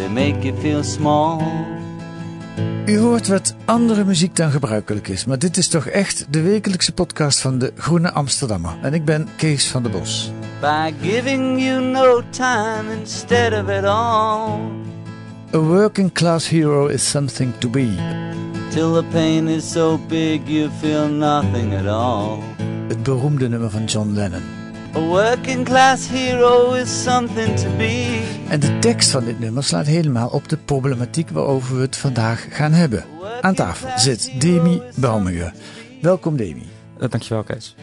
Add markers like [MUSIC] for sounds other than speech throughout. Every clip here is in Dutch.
they make you feel small. U hoort wat andere muziek dan gebruikelijk is, maar dit is toch echt de wekelijkse podcast van de Groene Amsterdammer. En ik ben Kees van der Bos. By giving you no time instead of it all. A working class hero is something to be. Till the pain is so big you feel nothing at all. Het beroemde nummer van John Lennon. A working class hero is something to be. En de tekst van dit nummer slaat helemaal op de problematiek waarover we het vandaag gaan hebben. Aan tafel zit Demi Bouwmuur. Welkom Demi. Dankjewel, Kees.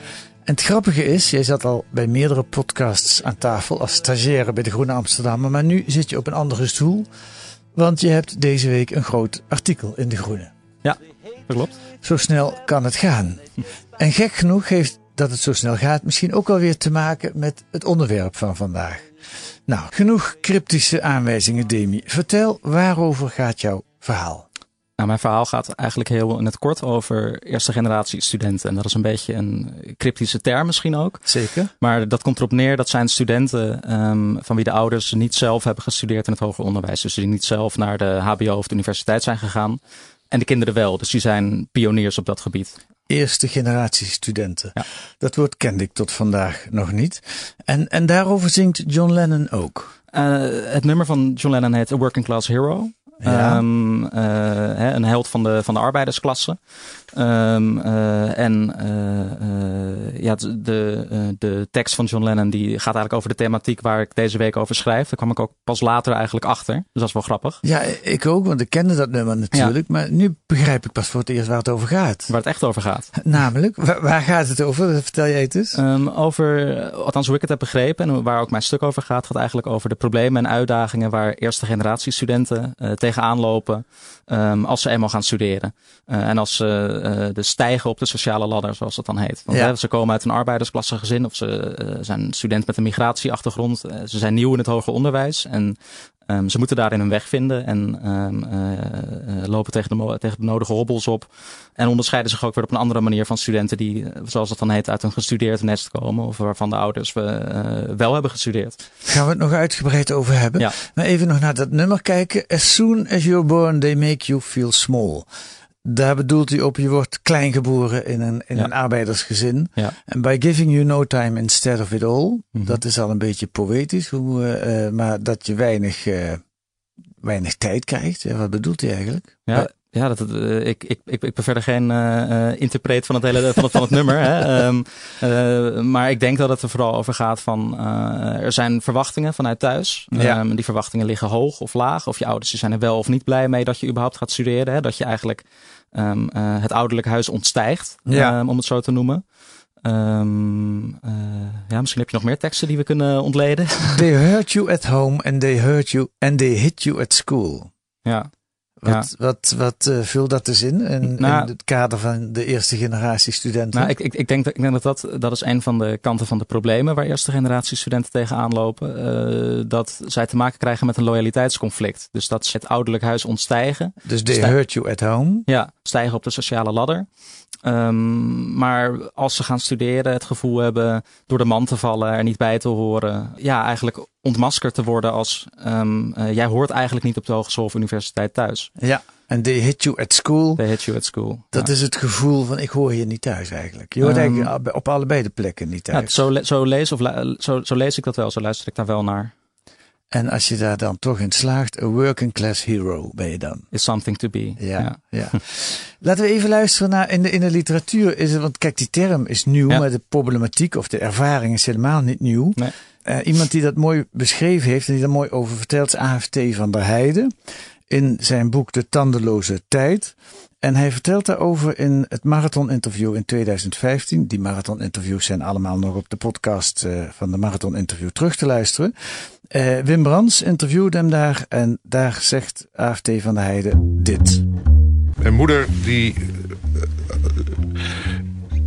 En het grappige is, jij zat al bij meerdere podcasts aan tafel als stagiaire bij de Groene Amsterdammer, maar nu zit je op een andere stoel, want je hebt deze week een groot artikel in de Groene. Ja, dat klopt. Zo snel kan het gaan. En gek genoeg heeft dat het zo snel gaat misschien ook wel weer te maken met het onderwerp van vandaag. Nou, genoeg cryptische aanwijzingen, Demi. Vertel, waarover gaat jouw verhaal? Nou, mijn verhaal gaat eigenlijk heel in het kort over eerste generatie studenten. En dat is een beetje een cryptische term misschien ook. Zeker. Maar dat komt erop neer, dat zijn studenten um, van wie de ouders niet zelf hebben gestudeerd in het hoger onderwijs. Dus die niet zelf naar de hbo of de universiteit zijn gegaan. En de kinderen wel, dus die zijn pioniers op dat gebied. Eerste generatie studenten. Ja. Dat woord kende ik tot vandaag nog niet. En, en daarover zingt John Lennon ook. Uh, het nummer van John Lennon heet A Working Class Hero. Ja. Um, uh, hè, een held van de, van de arbeidersklasse. Um, uh, en uh, ja, de, de tekst van John Lennon die gaat eigenlijk over de thematiek waar ik deze week over schrijf. Daar kwam ik ook pas later eigenlijk achter. Dus dat is wel grappig. Ja, ik ook, want ik kende dat nummer natuurlijk. Ja. Maar nu begrijp ik pas voor het eerst waar het over gaat. Waar het echt over gaat. Namelijk, waar, waar gaat het over? Vertel jij het eens. Um, over, althans hoe ik het heb begrepen en waar ook mijn stuk over gaat, gaat eigenlijk over de problemen en uitdagingen waar eerste generatie studenten tegenaan lopen um, als ze eenmaal gaan studeren. Uh, en als ze uh, de stijgen op de sociale ladder, zoals dat dan heet. Want Ja. hè, ze komen uit een arbeidersklasse gezin of ze uh, zijn student met een migratieachtergrond. Uh, ze zijn nieuw in het hoger onderwijs en um, ze moeten daarin hun weg vinden en um, uh, lopen tegen de, tegen de nodige hobbels op. En onderscheiden zich ook weer op een andere manier van studenten die, zoals dat dan heet, uit een gestudeerd nest komen. Of waarvan de ouders wel hebben gestudeerd. Gaan we het nog uitgebreid over hebben. Ja. Maar even nog naar dat nummer kijken. As soon as you're born, they make you feel small. Daar bedoelt hij op, je wordt klein geboren in een, in Ja. een arbeidersgezin. Ja. En by giving you no time instead of it all. Mhm. Dat is al een beetje poëtisch, hoe, eh, eh, maar dat je weinig, eh, weinig tijd krijgt. Ja, wat bedoelt hij eigenlijk? Ja, ja dat, uh, ik, ik, ik, ik ben verder geen uh, interpreet van het hele van het, van het nummer. Hè. Um, [LAUGHS] uh, maar ik denk dat het er vooral over gaat van er zijn verwachtingen vanuit thuis. Ja. Um, die verwachtingen liggen hoog of laag. Of je ouders zijn er wel of niet blij mee dat je überhaupt gaat studeren. Hè. Dat je eigenlijk um, het ouderlijk huis ontstijgt, Ja. om het zo te noemen. Um, uh, ja, misschien heb je nog meer teksten die we kunnen ontleden. They hurt you at home and they hurt you and they hit you at school. Ja. Wat, wat, wat uh, vult dat dus in, in, Nou, in het kader van de eerste generatie studenten? Nou, ik, ik, ik, denk dat, ik denk dat, dat dat is een van de kanten van de problemen waar eerste generatie studenten tegenaan lopen. Uh, dat zij te maken krijgen met een loyaliteitsconflict. Dus dat ze het ouderlijk huis ontstijgen. dus they hurt you at home. Ja, stijgen op de sociale ladder. Um, maar als ze gaan studeren, het gevoel hebben door de man te vallen, er niet bij te horen. Ja, eigenlijk ontmaskerd te worden als um, uh, jij hoort eigenlijk niet op de hogeschool of universiteit thuis. Ja. En they hit you at school. They hit you at school. Dat ja. is het gevoel van ik hoor hier niet thuis eigenlijk. Je hoort Ehm, eigenlijk op allebei de plekken niet Ja, thuis. zo, le- zo, lees of zo, zo lees ik dat wel, zo luister ik daar wel naar. En als je daar dan toch in slaagt, a working class hero ben je dan. Is something to be. Ja, ja. [LAUGHS] Laten we even luisteren naar in de, in de literatuur. Is het, want kijk, die term is nieuw, Ja. maar de problematiek of de ervaring is helemaal niet nieuw. Nee. Eh, iemand die dat mooi beschreven heeft en die daar mooi over vertelt, is AFT van der Heijden. In zijn boek De Tandeloze Tijd. En hij vertelt daarover in het marathon-interview in 2015. Die marathon-interviews zijn allemaal nog op de podcast eh, van de marathon-interview terug te luisteren. Eh, Wim Brands interviewde hem daar en daar zegt AFT van der Heijden dit. Mijn moeder die,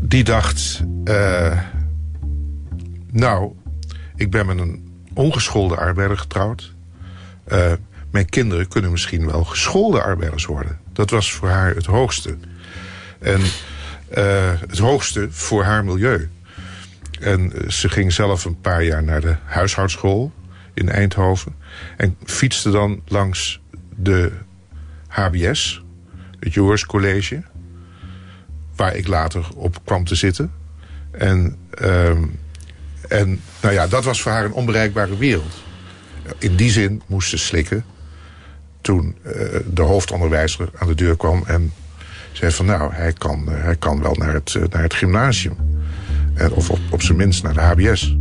die dacht, eh, nou, ik ben met een ongeschoolde arbeider getrouwd. Eh, mijn kinderen kunnen misschien wel geschoolde arbeiders worden. Dat was voor haar het hoogste. En eh, het hoogste voor haar milieu. En eh, ze ging zelf een paar jaar naar de huishoudschool in Eindhoven. En fietste dan langs de HBS, het Joris College. Waar ik later op kwam te zitten. En, ehm, en nou ja, dat was voor haar een onbereikbare wereld. In die zin moest ze slikken toen eh, de hoofdonderwijzer aan de deur kwam en zei van nou, hij kan, eh, hij kan wel naar het, eh, naar het gymnasium. En, of op, op zijn minst naar de HBS.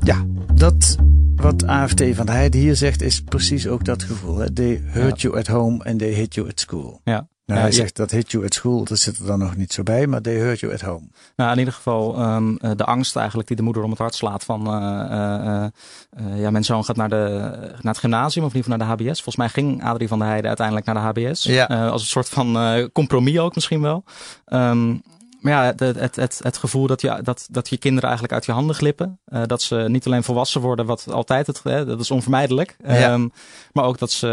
Ja, dat wat AFT van Heijden hier zegt is precies ook dat gevoel. Hè? They hurt you at home and they hit you at school. Ja. Nou, hij zegt dat hit you at school, dat zit er dan nog niet zo bij, maar they hurt you at home. Nou, in ieder geval ehm, eh, de angst eigenlijk die de moeder om het hart slaat van... eh, eh, ja, mijn zoon gaat naar, de, naar het gymnasium of in ieder geval naar de HBS. Volgens mij ging Adrie van der Heijden uiteindelijk naar de HBS. Ja. Als een soort van compromis ook misschien wel. Ehm, maar ja, het, het, het, het gevoel dat je, dat, dat je kinderen eigenlijk uit je handen glippen. Dat ze niet alleen volwassen worden, wat altijd het, hè, dat is onvermijdelijk. Ja. Ehm, maar ook dat ze,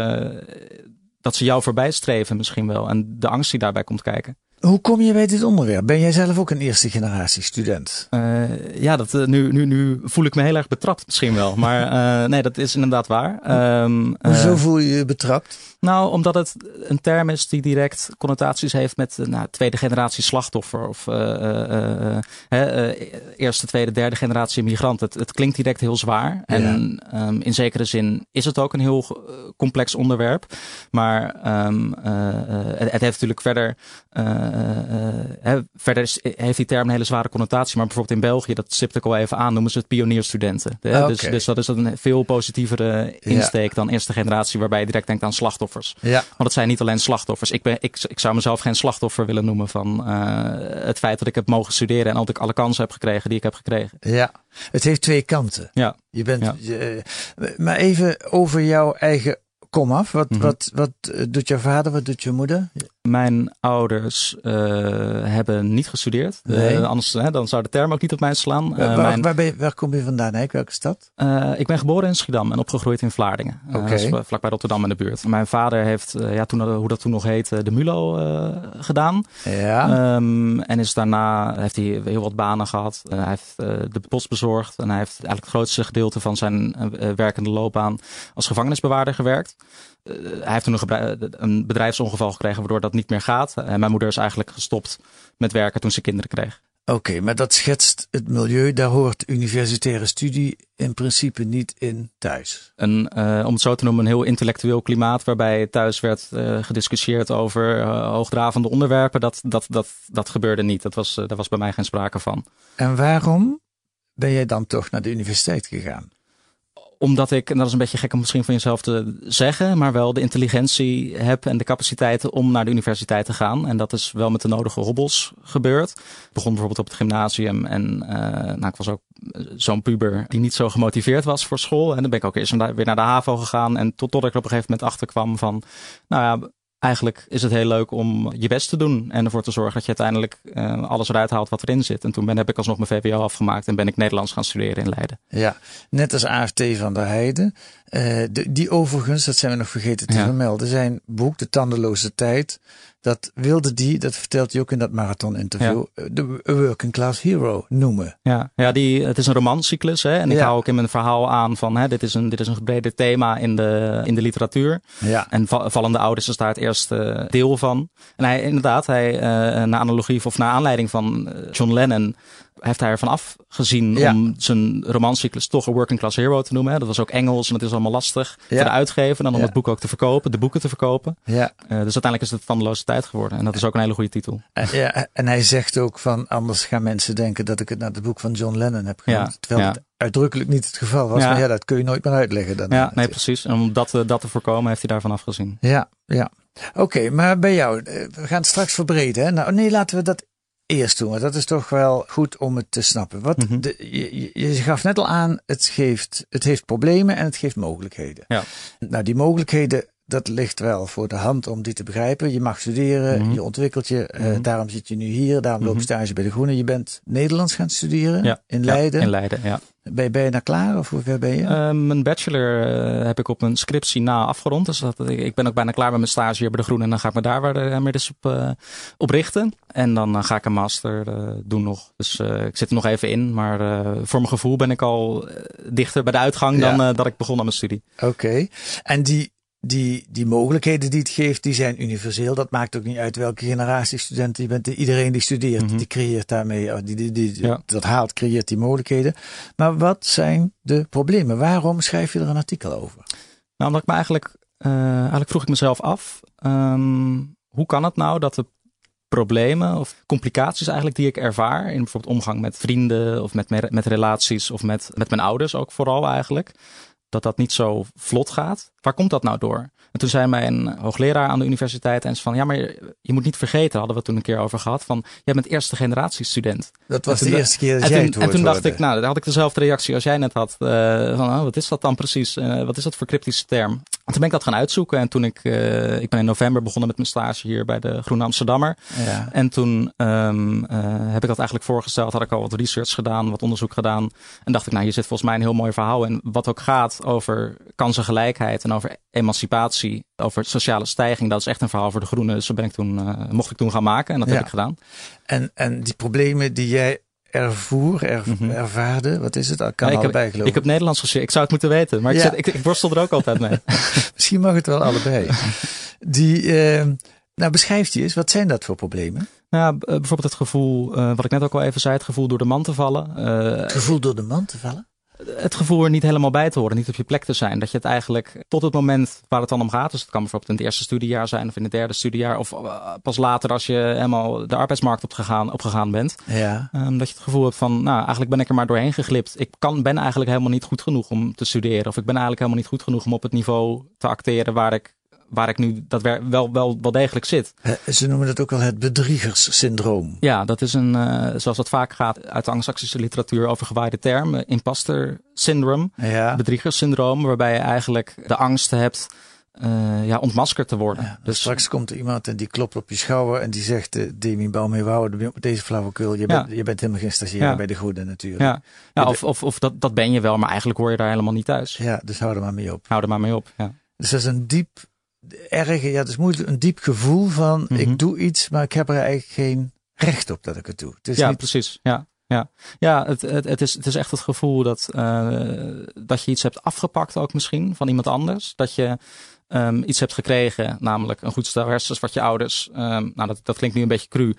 dat ze jou voorbij streven misschien wel. En de angst die daarbij komt kijken. Hoe kom je bij dit onderwerp? Ben jij zelf ook een eerste generatie student? Eh, ja, dat, eh, nu, nu, nu voel ik me heel erg betrapt misschien wel. Maar eh, nee, dat is inderdaad waar. Eh, Hoezo voel je je betrapt? Nou, omdat het een term is die direct connotaties heeft met eh, nou, tweede generatie slachtoffer. Of eh, eh, eerste, tweede, derde generatie migrant. Het, het klinkt direct heel zwaar. En ehm, in zekere zin is het ook een heel complex onderwerp. Maar ehm, eh, eh, het, het heeft natuurlijk verder... verder is- heeft die term een hele zware connotatie. Maar bijvoorbeeld in België, dat stipte ik al even aan, noemen ze het pionierstudenten. Hè? Ah, dus, dus dat is een veel positievere insteek dan eerste generatie, waarbij je direct denkt aan slachtoffers. Ja. Want het zijn niet alleen slachtoffers. Ik, ben, ik, ik zou mezelf geen slachtoffer willen noemen van eh, het feit dat ik heb mogen studeren en dat ik alle kansen heb gekregen die ik heb gekregen. Ja, het heeft twee kanten. Ja. Je bent, Ja. je- maar even over jouw eigen komaf. Wat, Mhm. wat, wat eh, doet jouw vader, wat doet je moeder? Mijn ouders eh, hebben niet gestudeerd. Eh, anders hè, dan zou de term ook niet op mij slaan. Eh, waar, mijn- waar, ben je- waar kom je vandaan? Uit welke stad? Ik ben geboren in Schiedam en opgegroeid in Vlaardingen. Is vla- vlakbij Rotterdam in de buurt. Mijn vader heeft, ja, toen, hoe dat toen nog heette, de MULO gedaan. Ja. Ehm, en is daarna heeft hij heel wat banen gehad. Eh, hij heeft de post bezorgd. En hij heeft eigenlijk het grootste gedeelte van zijn werkende loopbaan als gevangenisbewaarder gewerkt. Eh, hij heeft toen een, gebru- een bedrijfsongeval gekregen waardoor dat niet meer gaat. En mijn moeder is eigenlijk gestopt met werken toen ze kinderen kreeg. Oké, maar dat schetst het milieu. Daar hoort universitaire studie in principe niet in thuis. een, eh, om het zo te noemen, een heel intellectueel klimaat. Waarbij thuis werd eh, gediscussieerd over eh, hoogdravende onderwerpen. Dat, dat, dat, dat gebeurde niet. Dat was, eh, daar was bij mij geen sprake van. En waarom ben jij dan toch naar de universiteit gegaan? Omdat ik, en dat is een beetje gek om misschien van jezelf te zeggen, maar wel de intelligentie heb en de capaciteiten om naar de universiteit te gaan. En dat is wel met de nodige hobbels gebeurd. Ik begon bijvoorbeeld op het gymnasium en eh, nou, ik was ook zo'n puber die niet zo gemotiveerd was voor school. En dan ben ik ook eerst weer naar de HAVO gegaan en tot, tot ik er op een gegeven moment achter kwam van, nou ja, eigenlijk is het heel leuk om je best te doen en ervoor te zorgen dat je uiteindelijk eh, alles eruit haalt wat erin zit. En toen ben, heb ik alsnog mijn VWO afgemaakt en ben ik Nederlands gaan studeren in Leiden. Ja, net als AFT van der Heijden. Eh, de, die overigens, dat zijn we nog vergeten te Ja. vermelden, zijn boek De Tandeloze Tijd. Dat wilde die, dat vertelt hij ook in dat marathon interview, eh, de Working Class Hero noemen. Ja, ja die, het is een romancyclus. Hè? En ik Ja. hou ook in mijn verhaal aan van hè, dit, is een, dit is een gebreder thema in de, in de literatuur. Ja. En va- Vallende Ouders is daar het eerste deel van. En hij, inderdaad, hij, eh naar analogie of naar aanleiding van John Lennon, heeft hij ervan afgezien Ja. om zijn romancyclus toch een working class hero te noemen. Hè. Dat was ook Engels en dat is allemaal lastig Ja. voor de uitgever. En dan om het boek ook te verkopen, de boeken te verkopen. Ja. Eh, dus uiteindelijk is het Tandeloze Tijd geworden. En dat is ook een hele goede titel. En, ja, en hij zegt ook van, anders gaan mensen denken dat ik het naar het boek van John Lennon heb genoemd. Ja, Terwijl het uitdrukkelijk niet het geval was. Ja. Maar ja, dat kun je nooit meer uitleggen. Dan Ja, nee, precies. En om dat, eh, dat te voorkomen heeft hij daarvan afgezien. Ja, ja. Oké, maar bij jou, eh, we gaan het straks verbreden. Hè? Nou, nee, laten we dat eerst doen. Want dat is toch wel goed om het te snappen. Wat Mhm. de, je- je gaf net al aan, het, geeft, het heeft problemen en het geeft mogelijkheden. Ja. Nou, die mogelijkheden, dat ligt wel voor de hand om die te begrijpen. Je mag studeren, Mhm. je ontwikkelt je. eh, Mhm. daarom zit je nu hier, daarom loop je Mhm. stage bij de Groene. Je bent Nederlands gaan studeren Ja, in Ja, Leiden. in Leiden, ja. Ben, je- ben je nou klaar of hoe ver ben je? Eh, mijn bachelor eh, heb ik op mijn scriptie na afgerond. Dus dat, ik, ik ben ook bijna klaar met mijn stage hier bij de Groene. En dan ga ik me daar weer, meer dus op, op richten. En dan ga ik een master doen nog. Dus ik zit er nog even in. Maar voor mijn gevoel ben ik al dichter bij de uitgang dan Ja. dat ik begon aan mijn studie. Oké. En die, die, die mogelijkheden die het geeft, die zijn universeel. Dat maakt ook niet uit welke generatie studenten je bent. Iedereen die studeert, Mhm. die creëert daarmee, oh, die, die, die, Ja. dat haalt, creëert die mogelijkheden. Maar wat zijn de problemen? Waarom schrijf je er een artikel over? Nou, omdat ik me eigenlijk, eh, eigenlijk vroeg ik mezelf af, ehm, hoe kan het nou dat de problemen of complicaties eigenlijk die ik ervaar in bijvoorbeeld omgang met vrienden of met, me- met relaties of met, met mijn ouders ook vooral eigenlijk, dat dat niet zo vlot gaat. Waar komt dat nou door? En toen zei mijn hoogleraar aan de universiteit eens van, ja, maar je, moet niet vergeten, hadden we het toen een keer over gehad, van, jij bent eerste generatie student. Dat was En de toen- eerste keer dat En jij toen, en toen dacht ik, nou, dan had ik dezelfde reactie als jij net had. eh, van, oh, wat is dat dan precies? Eh, wat is dat voor cryptische term? En toen ben ik dat gaan uitzoeken. En toen ik, eh, ik ben in november begonnen met mijn stage hier bij de Groene Amsterdammer. Ja. En toen ehm, eh, heb ik dat eigenlijk voorgesteld. Had ik al wat research gedaan, wat onderzoek gedaan. En dacht ik, nou, hier zit volgens mij een heel mooi verhaal in. Wat ook gaat over kansengelijkheid en over emancipatie. Over sociale stijging. Dat is echt een verhaal voor de Groenen. Dus dat ben ik toen, eh, mocht ik toen gaan maken. En dat Ja. heb ik gedaan. En, en die problemen die jij ervoer, er, Mhm. ervaarde, wat is het? Dat kan Ja, ik, allebei heb, geloof ik heb Nederlands gestudeerd. Ik zou het moeten weten. Maar ik, ik, ik worstel er ook altijd mee. [LAUGHS] Misschien mag het wel allebei. [LAUGHS] Die, eh, nou beschrijf die eens, wat zijn dat voor problemen? Nou, b- bijvoorbeeld het gevoel, eh, wat ik net ook al even zei, het gevoel door de man te vallen. Eh, Het gevoel door de man te vallen? Het gevoel er niet helemaal bij te horen, niet op je plek te zijn. Dat je het eigenlijk tot het moment waar het dan om gaat, dus het kan bijvoorbeeld in het eerste studiejaar zijn of in het derde studiejaar, of eh, pas later als je helemaal de arbeidsmarkt opgegaan, opgegaan bent. Ja. Ehm, dat je het gevoel hebt van, nou, eigenlijk ben ik er maar doorheen geglipt. Ik kan, ben eigenlijk helemaal niet goed genoeg om te studeren. Of ik ben eigenlijk helemaal niet goed genoeg om op het niveau te acteren waar ik, waar ik nu dat wel, wel, wel, degelijk zit. Ze noemen dat ook wel het bedriegerssyndroom. Ja, dat is een, eh, zoals dat vaak gaat uit de anglo-saxische literatuur over gewaaide term, eh, imposter syndrome, Ja. bedriegerssyndroom, waarbij je eigenlijk de angst hebt eh, ja, ontmaskerd te worden. Ja, dus straks komt er iemand en die klopt op je schouder en die zegt, eh Demi Bouwmeeuwouw, deze flauwekul, je, Ja. bent, je bent helemaal geen stagiair Ja. bij de goede natuurlijk. ja, ja of, of, of dat, dat ben je wel, maar eigenlijk hoor je daar helemaal niet thuis. Ja, dus hou er maar mee op. Hou er maar mee op. Ja. Dus dat is een diep, erg, ja, het is moeilijk, een diep gevoel van, Mhm. ik doe iets, maar ik heb er eigenlijk geen recht op dat ik het doe. Het is ja, niet, precies. Ja, ja. ja het, het, het, is, het is echt het gevoel dat, eh, dat je iets hebt afgepakt ook misschien van iemand anders. Dat je ehm, iets hebt gekregen, namelijk een goed stel hersens wat je ouders, ehm, nou dat, dat klinkt nu een beetje cru,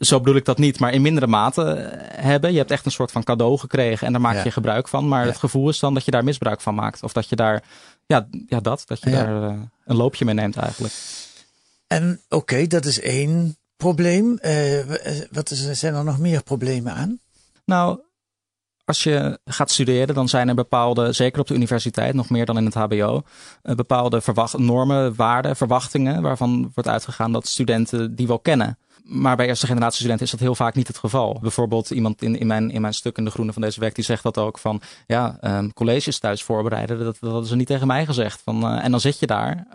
zo bedoel ik dat niet, maar in mindere mate eh, hebben. Je hebt echt een soort van cadeau gekregen en daar maak Ja. je gebruik van. Maar Ja. het gevoel is dan dat je daar misbruik van maakt. Of dat je daar, ja, ja dat, dat je Ja. daar eh, een loopje mee neemt eigenlijk. En oké, dat is één probleem. Eh, wat is, zijn er nog meer problemen aan? Nou, als je gaat studeren, dan zijn er bepaalde, zeker op de universiteit, nog meer dan in het HBO, bepaalde verwacht, normen, waarden, verwachtingen, waarvan wordt uitgegaan dat studenten die wel kennen. Maar bij eerste generatie studenten is dat heel vaak niet het geval. Bijvoorbeeld iemand in, in, mijn, in mijn stuk in de Groene van deze week, die zegt dat ook van, ja, ehm, colleges thuis voorbereiden, dat, dat hadden ze niet tegen mij gezegd. Van, eh, en dan zit je daar.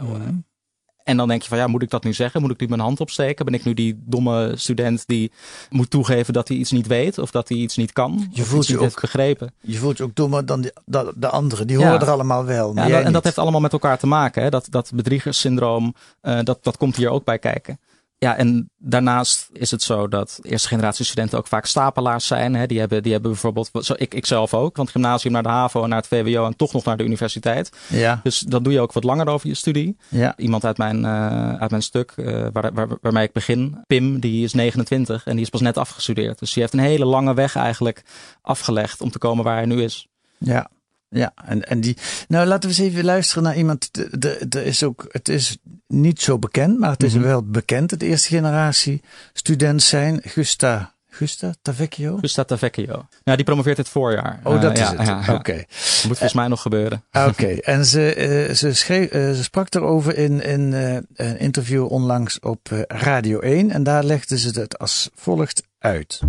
En dan denk je van ja, moet ik dat nu zeggen? Moet ik nu mijn hand opsteken? Ben ik nu die domme student die moet toegeven dat hij iets niet weet of dat hij iets niet kan? Je voelt je ook- begrepen. Je voelt je ook dommer dan de, de, de anderen. Die Ja. horen er allemaal wel. Maar Ja, en dat heeft allemaal met elkaar te maken. Hè? Dat, dat bedriegerssyndroom, eh, dat, dat komt hier ook bij kijken. Ja, en daarnaast is het zo dat eerste generatie studenten ook vaak stapelaars zijn. Hè? Die, hebben, die hebben bijvoorbeeld, zo, ik, ik zelf ook, van het gymnasium naar de HAVO en naar het VWO en toch nog naar de universiteit. Ja, Dus dan doe je ook wat langer over je studie. ja. Iemand uit mijn, eh, uit mijn stuk, eh, waar, waar, waarmee ik begin, Pim, die is 29 en die is pas net afgestudeerd. Dus die heeft een hele lange weg eigenlijk afgelegd om te komen waar hij nu is. Ja, ja. En, en die. Nou, laten we eens even luisteren naar iemand. de- de- Er is ook. Het is niet zo bekend, maar het is Mhm. wel bekend. Het eerste generatie student zijn. Gusta. Gusta Tavecchio? Gusta Tavecchio. Ja, die promoveert dit voorjaar. Oh, Eh, dat ja, is het. ja, ja. Oké. Moet volgens mij nog gebeuren. Oké. [LAUGHS] En ze, eh, ze, schreef, eh, ze sprak erover in, in eh, een interview onlangs op eh, Radio 1. En daar legde ze het als volgt uit.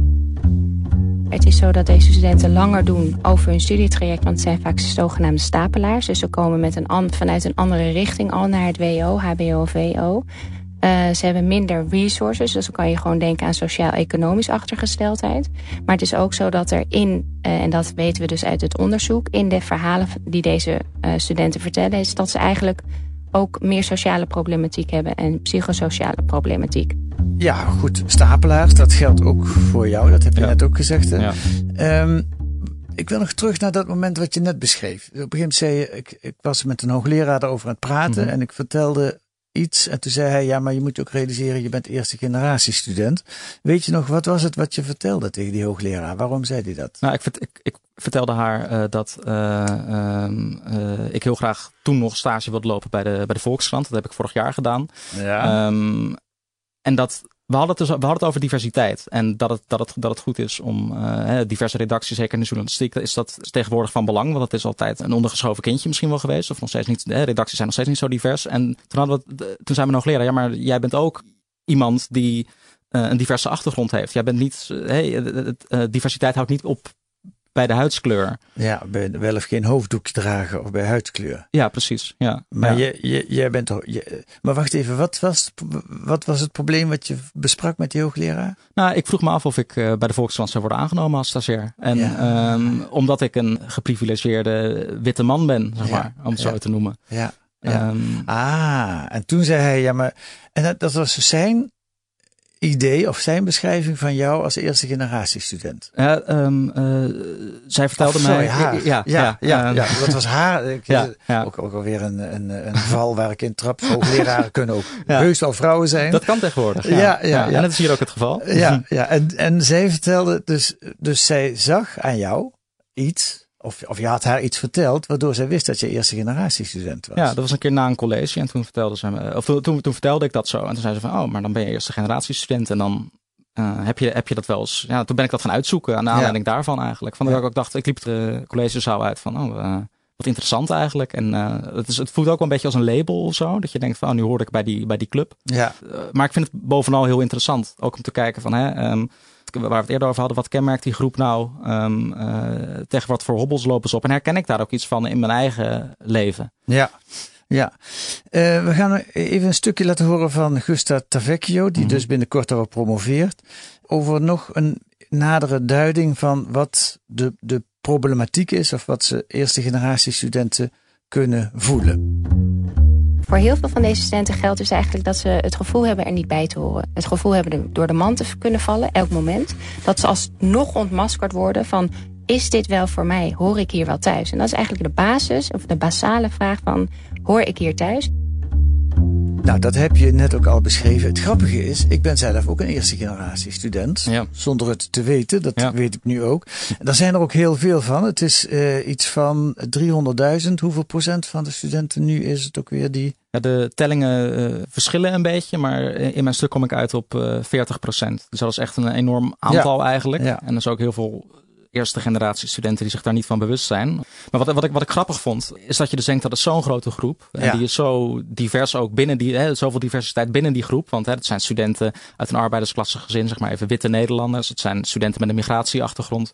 Het is zo dat deze studenten langer doen over hun studietraject, want het zijn vaak zogenaamde stapelaars. Dus ze komen met een an- vanuit een andere richting al naar het WO, HBO of WO. Eh, ze hebben minder resources, dus dan kan je gewoon denken aan sociaal-economisch achtergesteldheid. Maar het is ook zo dat er in, eh, en dat weten we dus uit het onderzoek, in de verhalen die deze eh, studenten vertellen, is dat ze eigenlijk ook meer sociale problematiek hebben en psychosociale problematiek. Ja, goed. Stapelaars, dat geldt ook voor jou. Dat heb je Ja. net ook gezegd. Hè? Ja. Ehm, ik wil nog terug naar dat moment wat je net beschreef. Op een gegeven moment zei je, ik, ik was met een hoogleraar daarover aan het praten Mhm. en ik vertelde iets. En toen zei hij, ja, maar je moet je ook realiseren, je bent eerste generatie student. Weet je nog, wat was het wat je vertelde tegen die hoogleraar? Waarom zei hij dat? Nou, ik, ik, ik vertelde haar eh, dat eh, ehm, eh, ik heel graag toen nog stage wilde lopen bij de, bij de Volkskrant. Dat heb ik vorig jaar gedaan. Ja. Ehm, en dat, we hadden, het dus, we hadden het over diversiteit. En dat het, dat het, dat het goed is om diverse redacties, zeker in de journalistiek, is dat is tegenwoordig van belang. Want het is altijd een ondergeschoven kindje misschien wel geweest. Of nog steeds niet. Hè, redacties zijn nog steeds niet zo divers. En toen, hadden we, toen zei mijn hoogleraar, ja, maar jij bent ook iemand die een diverse achtergrond heeft. Jij bent niet, hey, diversiteit houdt niet op bij de huidskleur. ja, bij wel of geen hoofddoekje dragen of bij huidskleur. Ja, precies. Ja. Maar ja. je, je, jij bent toch. Je, maar wacht even, wat was, wat was het probleem wat je besprak met die hoogleraar? Nou, ik vroeg me af of ik eh, bij de Volkskrant zou worden aangenomen als stagiair. En Ja. ehm, omdat ik een geprivilegeerde witte man ben, zeg Ja. maar, om het zo te noemen. Ja. ja. Ehm, Ah, en toen zei hij, ja, maar. En dat, dat was zijn idee of zijn beschrijving van jou als eerste generatie student. ja, ehm, eh, zij vertelde mij. haar. Ja, ja, ja, ehm, ja, dat was haar. Ik, Ja, ja. Ook, ook alweer een, een, een val waar ik in trap. Hoogleraren [LAUGHS] kunnen ook Ja. heus wel vrouwen zijn. Dat kan tegenwoordig. Ja, Ja, ja, ja. En dat is hier ook het geval. Ja, ja. En, en zij vertelde dus, dus zij zag aan jou iets, of, of je had haar iets verteld, waardoor zij wist dat je eerste generatie student was. Ja, dat was een keer na een college en toen vertelde ze me, of toen, toen, toen vertelde ik dat zo. En toen zei ze van, oh, maar dan ben je eerste generatie student en dan eh, heb, je, heb je dat wel eens. Ja, toen ben ik dat gaan uitzoeken aan de Ja. aanleiding daarvan eigenlijk. Van dat Ja. ik ook dacht, ik liep de collegezaal uit van, oh, eh, wat interessant eigenlijk. En eh, het, is, het voelt ook wel een beetje als een label of zo. Dat je denkt van, oh, nu hoor ik bij die, bij die club. Ja, Eh, maar ik vind het bovenal heel interessant. Ook om te kijken van, hè, ehm, waar we het eerder over hadden, wat kenmerkt die groep nou? Eh, tegen wat voor hobbels lopen ze op? En herken ik daar ook iets van in mijn eigen leven? ja. Ja, Eh, we gaan even een stukje laten horen van Gusta Tavecchio, die Mhm. dus binnenkort daarop promoveert. Over nog een nadere duiding van wat de, de problematiek is, of wat ze eerste generatie studenten kunnen voelen. Voor heel veel van deze studenten geldt dus eigenlijk dat ze het gevoel hebben er niet bij te horen. Het gevoel hebben door de man te kunnen vallen, elk moment. Dat ze alsnog ontmaskerd worden van, is dit wel voor mij? Hoor ik hier wel thuis? En dat is eigenlijk de basis, of de basale vraag van, hoor ik hier thuis? Nou, dat heb je net ook al beschreven. Het grappige is, ik ben zelf ook een eerste generatie student. Ja. Zonder het te weten, dat Ja. weet ik nu ook. En daar zijn er ook heel veel van. Het is eh, iets van 300.000. Hoeveel procent van de studenten nu is het ook weer die? Ja, de tellingen eh, verschillen een beetje, maar in mijn stuk kom ik uit op eh 40% Dus dat is echt een enorm aantal eigenlijk. En er is ook heel veel eerste generatie studenten die zich daar niet van bewust zijn. Maar wat, wat, ik, wat ik grappig vond, is dat je dus denkt dat het zo'n grote groep. En Ja. die is zo divers ook binnen die, hè, zoveel diversiteit binnen die groep. Want hè, het zijn studenten uit een arbeidersklasse gezin, zeg maar even witte Nederlanders. Het zijn studenten met een migratieachtergrond.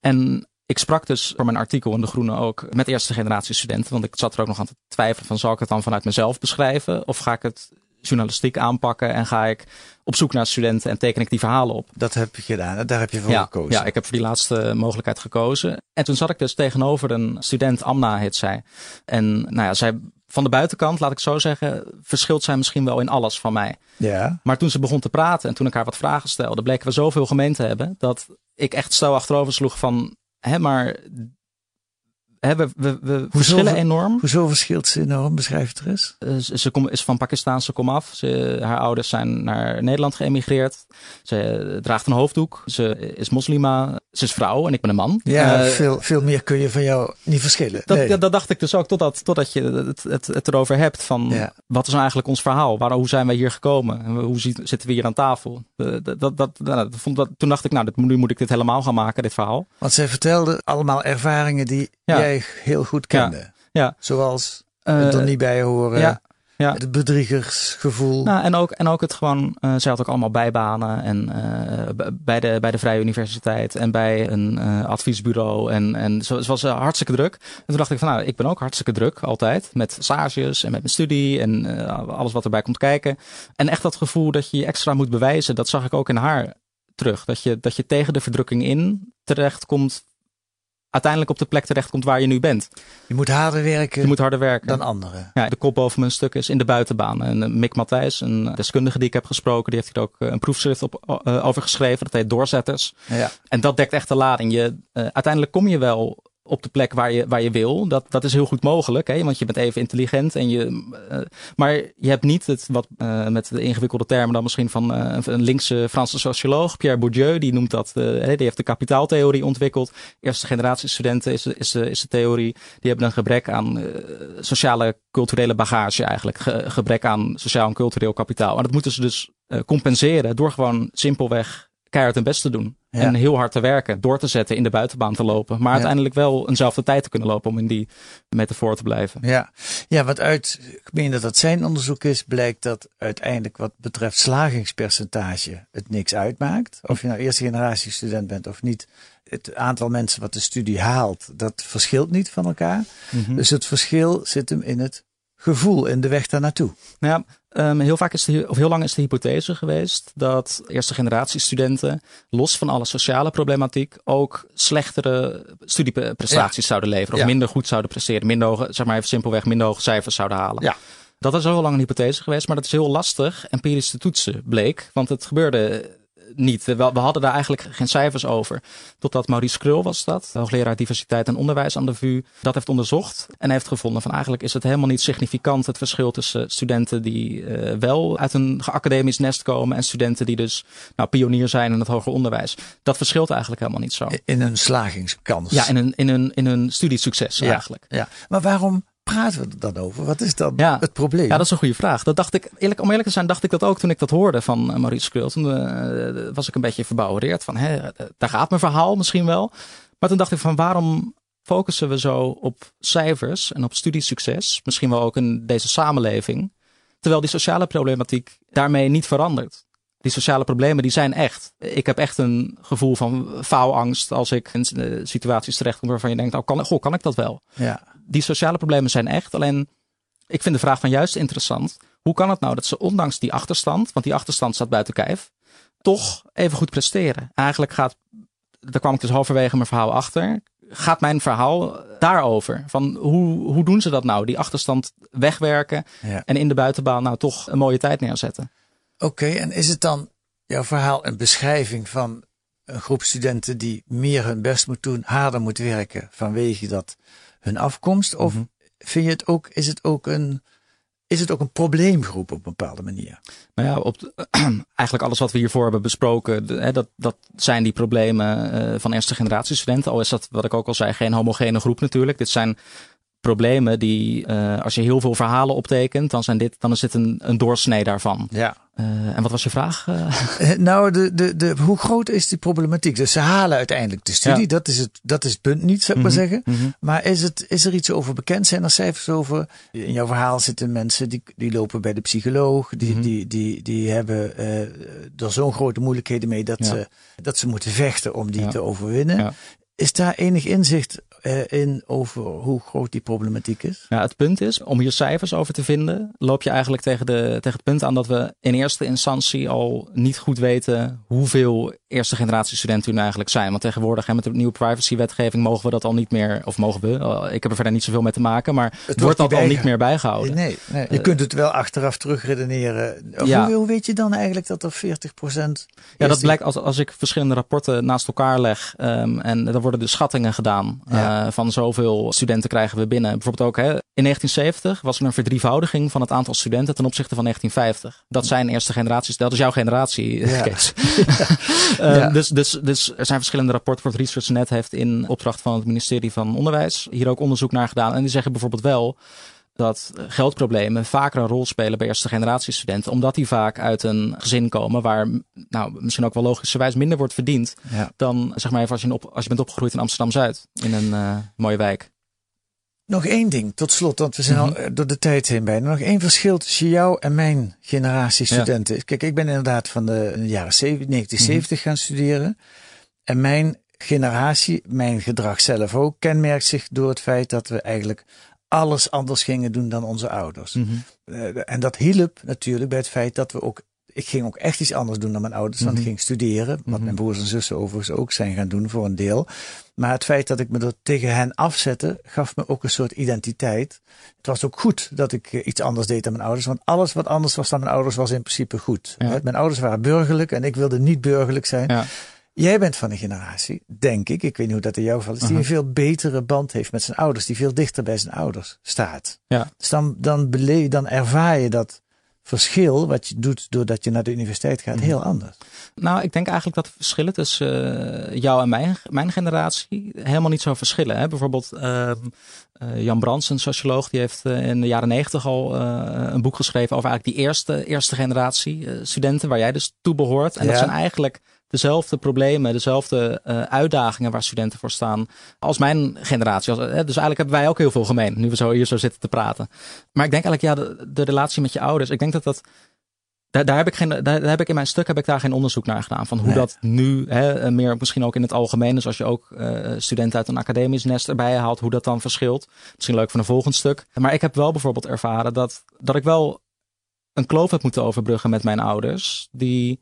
En ik sprak dus voor mijn artikel in De Groene ook met eerste generatie studenten. Want ik zat er ook nog aan te twijfelen van zal ik het dan vanuit mezelf beschrijven? Of ga ik het journalistiek aanpakken en ga ik op zoek naar studenten en teken ik die verhalen op. Dat heb je gedaan, daar heb je voor ja, gekozen. Ja, ik heb voor die laatste mogelijkheid gekozen. En toen zat ik dus tegenover een student, Amna heet zij. En nou ja, zij van de buitenkant, laat ik zo zeggen, verschilt zij misschien wel in alles van mij. Ja. Maar toen ze begon te praten en toen ik haar wat vragen stelde, bleken we zoveel gemeen te hebben dat ik echt stel achterover sloeg van, hè, maar hè, we, we, we verschillen enorm. Hoezo verschilt ze enorm? Beschrijf het er eens. Uh, ze, ze kom, is van Pakistaanse komaf. Ze, haar ouders zijn naar Nederland geëmigreerd. Ze draagt een hoofddoek. Ze is moslima. Ze is vrouw en ik ben een man. Ja, uh, veel, veel meer kun je van jou niet verschillen. Dat, nee. dat, dat dacht ik dus ook totdat, totdat je het, het, het erover hebt van ja. wat is nou eigenlijk ons verhaal? Waar, hoe zijn wij hier gekomen? Hoe zitten we hier aan tafel? Dat, dat, dat, dat, vond, dat, toen dacht ik, nou, dit, nu moet ik dit helemaal gaan maken, dit verhaal. Want zij vertelde allemaal ervaringen die ja. jij heel goed kende. Ja. Zoals het er niet bij horen. Ja. Ja. Het bedriegersgevoel. Nou, en, ook, en ook het gewoon, uh, zij had ook allemaal bijbanen. En uh, bij, de, bij de Vrije Universiteit en bij een uh, adviesbureau. En, en zo, ze was hartstikke druk. En toen dacht ik van nou, ik ben ook hartstikke druk altijd. Met stages en met mijn studie en alles wat erbij komt kijken. En echt dat gevoel dat je je extra moet bewijzen, dat zag ik ook in haar terug. Dat je, dat je tegen de verdrukking in terecht komt uiteindelijk op de plek terechtkomt waar je nu bent. Je moet harder werken, je moet harder werken. dan anderen. Ja, de kop boven mijn stuk is in de buitenbaan. En Mick Matthijs, een deskundige die ik heb gesproken, die heeft hier ook een proefschrift op, uh, over geschreven. Dat heet Doorzetters. Ja. En dat dekt echt de lading. Je, uh, uiteindelijk kom je wel op de plek waar je, waar je wil. Dat, dat is heel goed mogelijk, hè? want je bent even intelligent. En je, uh, maar je hebt niet het, wat uh, met de ingewikkelde termen dan misschien van uh, een linkse Franse socioloog, Pierre Bourdieu, die noemt dat, die heeft de kapitaaltheorie ontwikkeld. Eerste generatie studenten is, is, is de theorie. Die hebben een gebrek aan sociale, culturele bagage eigenlijk. Ge, gebrek aan sociaal en cultureel kapitaal. En dat moeten ze dus compenseren door gewoon simpelweg keihard hun best te doen. Ja. En heel hard te werken, door te zetten, in de buitenbaan te lopen. Maar ja. uiteindelijk wel eenzelfde tijd te kunnen lopen om in die metafoor te blijven. Ja, ja wat uit, ik meen dat dat zijn onderzoek is, blijkt dat uiteindelijk wat betreft slagingspercentage het niks uitmaakt. Of je nou eerste generatie student bent of niet. Het aantal mensen wat de studie haalt, dat verschilt niet van elkaar. Mhm. Mm -hmm. Dus het verschil zit hem in het gevoel, in de weg daar naartoe. Nou ja, um, heel vaak is de, of heel lang is de hypothese geweest dat eerste generatie studenten, los van alle sociale problematiek, ook slechtere studieprestaties ja. zouden leveren. Of ja. minder goed zouden presteren. Minder hoge, zeg maar even simpelweg, minder hoge cijfers zouden halen. Ja. Dat is al heel lang een hypothese geweest, maar dat is heel lastig empirisch te toetsen, bleek. Want het gebeurde niet. We, we, hadden daar eigenlijk geen cijfers over. Totdat Maurice Krul was dat, hoogleraar diversiteit en onderwijs aan de VU, dat heeft onderzocht en heeft gevonden van eigenlijk is het helemaal niet significant het verschil tussen studenten die uh, wel uit een academisch nest komen en studenten die dus nou, pionier zijn in het hoger onderwijs. Dat verschilt eigenlijk helemaal niet zo. In een slagingskans. Ja, in een, in een, in een studiesucces ja, eigenlijk. Ja. Maar waarom praten we dan over? Wat is dan ja. het probleem? Ja, dat is een goede vraag. Dat dacht ik, eerlijk, om eerlijk te zijn, dacht ik dat ook toen ik dat hoorde van uh, Maurice Krul. Toen uh, was ik een beetje verbouwereerd van, hè, daar gaat mijn verhaal misschien wel. Maar toen dacht ik van, waarom focussen we zo op cijfers en op studiesucces? Misschien wel ook in deze samenleving. Terwijl die sociale problematiek daarmee niet verandert. Die sociale problemen die zijn echt. Ik heb echt een gevoel van faalangst als ik in situaties terechtkom waarvan je denkt, oh, kan, goh, kan ik dat wel? Ja. Die sociale problemen zijn echt. Alleen, ik vind de vraag van juist interessant. Hoe kan het nou dat ze ondanks die achterstand, want die achterstand staat buiten kijf, toch even goed presteren? Eigenlijk gaat, daar kwam ik dus halverwege mijn verhaal achter, gaat mijn verhaal daarover. Van hoe, hoe doen ze dat nou? Die achterstand wegwerken ja. en in de buitenbaan nou toch een mooie tijd neerzetten. Oké, okay, en is het dan jouw verhaal een beschrijving van een groep studenten die meer hun best moet doen, harder moet werken vanwege dat hun afkomst? Of mm -hmm. vind je het ook, is het ook een, is het ook een probleemgroep op een bepaalde manier? Nou ja, op de, [CLEARS THROAT] eigenlijk alles wat we hiervoor hebben besproken, de, hè, dat, dat zijn die problemen uh, van eerste generatie studenten. Al is dat, wat ik ook al zei, geen homogene groep natuurlijk. Dit zijn problemen die, uh, als je heel veel verhalen optekent, dan, zijn dit, dan is dit een, een doorsnee daarvan. Ja. Uh, en wat was je vraag? Uh... [LAUGHS] nou, de, de, de, hoe groot is die problematiek? Dus ze halen uiteindelijk de studie, ja. dat, is het, dat is het punt niet, zou ik mm -hmm, maar zeggen. Mm -hmm. Maar is, het, is er iets over bekend? Zijn er cijfers over? In jouw verhaal zitten mensen die, die lopen bij de psycholoog, die, Mhm. mm -hmm. die, die, die hebben er zo'n grote moeilijkheden mee dat, Ja. ze, dat ze moeten vechten om die Ja. te overwinnen. Ja. Is daar enig inzicht uh, in over hoe groot die problematiek is? Ja, het punt is, om hier cijfers over te vinden, loop je eigenlijk tegen, de, tegen het punt aan dat we in eerste instantie al niet goed weten hoeveel eerste generatie studenten nou eigenlijk zijn. Want tegenwoordig hè, met de nieuwe privacywetgeving mogen we dat al niet meer, of mogen we, uh, ik heb er verder niet zoveel mee te maken, maar het wordt dat al niet meer bijgehouden. Nee, nee. je uh, kunt het wel achteraf terugredeneren. Ja. Hoe, weet je dan eigenlijk dat er 40 procent... Ja, dat blijkt als, als ik verschillende rapporten naast elkaar leg um, en er worden dus schattingen gedaan. Ja. Uh, van zoveel studenten krijgen we binnen. Bijvoorbeeld ook hè, in 1970 was er een verdrievoudiging van het aantal studenten ten opzichte van 1950. Dat zijn eerste generaties. Dat is jouw generatie, ja. Kees. uh, [LAUGHS] ja. dus, dus, dus er zijn verschillende rapporten. Voor het ResearchNet heeft in opdracht van het ministerie van Onderwijs hier ook onderzoek naar gedaan. En die zeggen bijvoorbeeld wel dat geldproblemen vaker een rol spelen bij eerste generatie studenten. Omdat die vaak uit een gezin komen waar nou, misschien ook wel logischerwijs minder wordt verdiend. Ja. Dan zeg maar even als je, op, als je bent opgegroeid in Amsterdam-Zuid. In een uh, mooie wijk. Nog één ding tot slot, want we zijn mm -hmm. al door de tijd heen bijna. Nog één verschil tussen jou en mijn generatie studenten. Ja. Kijk, ik ben inderdaad van de jaren 70, 1970 mm -hmm. gaan studeren. En mijn generatie, mijn gedrag zelf ook, kenmerkt zich door het feit dat we eigenlijk alles anders gingen doen dan onze ouders. -hmm. uh, en dat hielp natuurlijk bij het feit dat we ook. Ik ging ook echt iets anders doen dan mijn ouders. Want ik ging studeren. Wat mijn broers en zussen overigens ook zijn gaan doen voor een deel. Maar het feit dat ik me er tegen hen afzette, gaf me ook een soort identiteit. Het was ook goed dat ik iets anders deed dan mijn ouders. Want alles wat anders was dan mijn ouders was in principe goed. Ja. Mijn ouders waren burgerlijk en ik wilde niet burgerlijk zijn. Ja. Jij bent van een generatie, denk ik, ik weet niet hoe dat in jouw geval is, die een veel betere band heeft met zijn ouders, die veel dichter bij zijn ouders staat. Ja. Dus dan, dan, beleef, dan ervaar je dat verschil wat je doet doordat je naar de universiteit gaat heel anders. Nou, ik denk eigenlijk dat de verschillen tussen uh, jou en mijn, mijn generatie helemaal niet zo verschillen. Hè? Bijvoorbeeld uh, uh, Jan Brands, een socioloog, die heeft in de jaren negentig al een boek geschreven over eigenlijk die eerste, eerste generatie studenten waar jij dus toe behoort. En ja. dat zijn eigenlijk dezelfde problemen, dezelfde uh, uitdagingen waar studenten voor staan als mijn generatie. Als, uh, dus eigenlijk hebben wij ook heel veel gemeen, nu we zo hier zo zitten te praten. Maar ik denk eigenlijk, ja, de, de relatie met je ouders, ik denk dat dat. Daar, daar, heb ik geen, daar, daar, heb ik in mijn stuk heb ik daar geen onderzoek naar gedaan. Van hoe nee. dat nu, hè, meer misschien ook in het algemeen. Dus als je ook uh, studenten uit een academisch nest erbij haalt, hoe dat dan verschilt. Misschien leuk voor een volgend stuk. Maar ik heb wel bijvoorbeeld ervaren dat, dat ik wel een kloof heb moeten overbruggen met mijn ouders. Die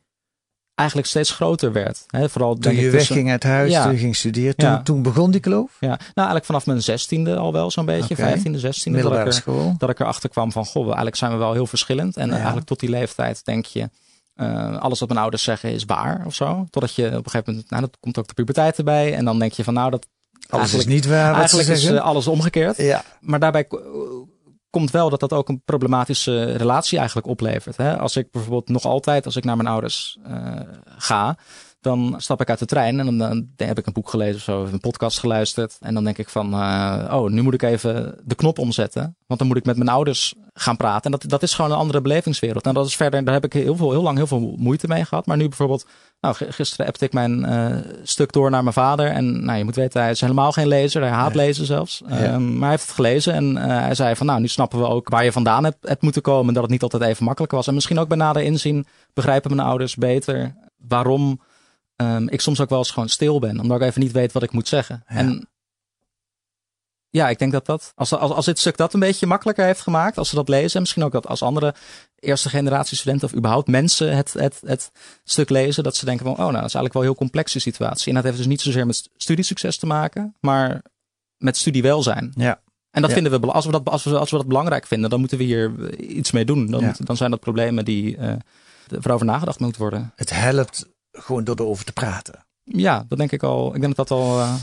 eigenlijk steeds groter werd. He, vooral toen je wegging uit huis, ja. toen je ging studeren, toen, ja. toen begon die kloof? Ja, nou eigenlijk vanaf mijn zestiende al wel zo'n beetje, vijftiende, okay. zestiende. Dat ik, er, dat ik erachter kwam van, goh, eigenlijk zijn we wel heel verschillend. En ja. eigenlijk tot die leeftijd denk je, uh, alles wat mijn ouders zeggen is waar of zo. Totdat je op een gegeven moment, nou dat komt ook de puberteit erbij. En dan denk je van, nou dat... Alles is niet waar. Eigenlijk is uh, alles omgekeerd. Ja. Maar daarbij komt wel dat dat ook een problematische relatie eigenlijk oplevert. Hè? Als ik bijvoorbeeld nog altijd, als ik naar mijn ouders uh, ga, dan stap ik uit de trein en dan, dan, heb ik een boek gelezen of zo, of een podcast geluisterd. En dan denk ik van, uh, oh, nu moet ik even de knop omzetten. Want dan moet ik met mijn ouders gaan praten. En dat, dat is gewoon een andere belevingswereld. En dat is verder, daar heb ik heel, veel, heel lang heel veel moeite mee gehad. Maar nu bijvoorbeeld, nou, gisteren appte ik mijn uh, stuk door naar mijn vader. En nou, je moet weten, hij is helemaal geen lezer. Hij haat lezen zelfs. Ja. Um, maar hij heeft het gelezen en uh, hij zei van, nou, nu snappen we ook waar je vandaan hebt, hebt moeten komen. Dat het niet altijd even makkelijk was. En misschien ook bij nader inzien begrijpen mijn ouders beter waarom um, ik soms ook wel eens gewoon stil ben. Omdat ik even niet weet wat ik moet zeggen. Ja. En ja, ik denk dat dat, als, als, als dit stuk dat een beetje makkelijker heeft gemaakt, als ze dat lezen, misschien ook dat als andere eerste generatie studenten of überhaupt mensen het, het, het stuk lezen, dat ze denken van, oh nou, dat is eigenlijk wel een heel complexe situatie. En dat heeft dus niet zozeer met studiesucces te maken, maar met studiewelzijn. Ja. En dat ja. vinden we, als we dat, als we, als we dat belangrijk vinden, dan moeten we hier iets mee doen. Dan, ja. dan zijn dat problemen die uh, waarover nagedacht moeten worden. Het helpt gewoon door erover te praten. Ja, dat denk ik al. Ik denk dat dat al. Uh...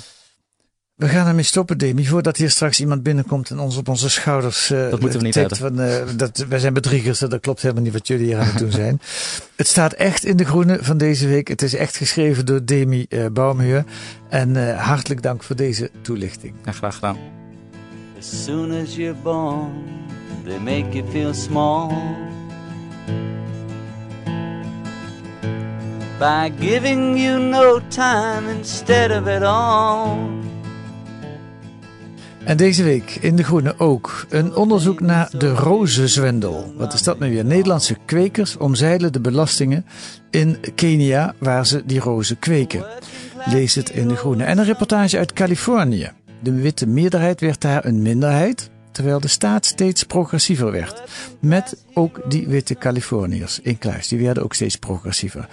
We gaan ermee stoppen, Demi, voordat hier straks iemand binnenkomt en ons op onze schouders. Uh, dat moeten we niet hebben. Van, uh, dat, wij zijn bedriegers, dat klopt helemaal niet wat jullie hier aan het doen [LAUGHS] zijn. het staat echt in de groene van deze week. Het is echt geschreven door Demi uh, Baumhuur. En hartelijk dank voor deze toelichting. Ja, graag gedaan. As soon as you're born, they make you feel small. By giving you no time instead of it all. En deze week in De Groene ook een onderzoek naar de rozenzwendel. Wat is dat nu weer? Nederlandse kwekers omzeilen de belastingen in Kenia waar ze die rozen kweken. Lees het in De Groene. En een reportage uit Californië. De witte meerderheid werd daar een minderheid, terwijl de staat steeds progressiever werd. Met ook die witte Californiërs in kluis. Die werden ook steeds progressiever.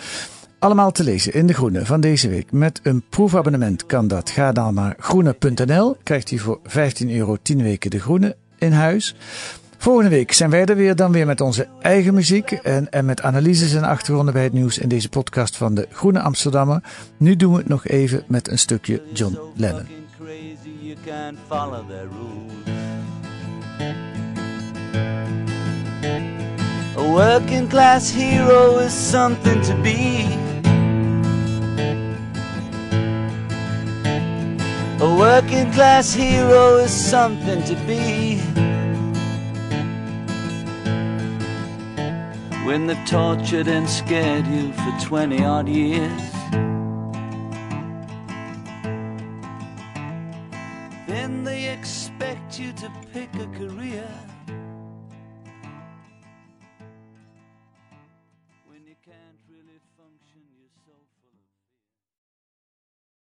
Allemaal te lezen in De Groene van deze week. Met een proefabonnement kan dat. Ga dan naar groene.nl. Krijgt u voor 15 euro 10 weken De Groene in huis. Volgende week zijn wij er weer, dan weer met onze eigen muziek en, en met analyses en achtergronden bij het nieuws in deze podcast van de Groene Amsterdammer. Nu doen we het nog even met een stukje John Lennon. A working class hero is something to be. A working class hero is something to be. When they've tortured and scared you for 20 odd years.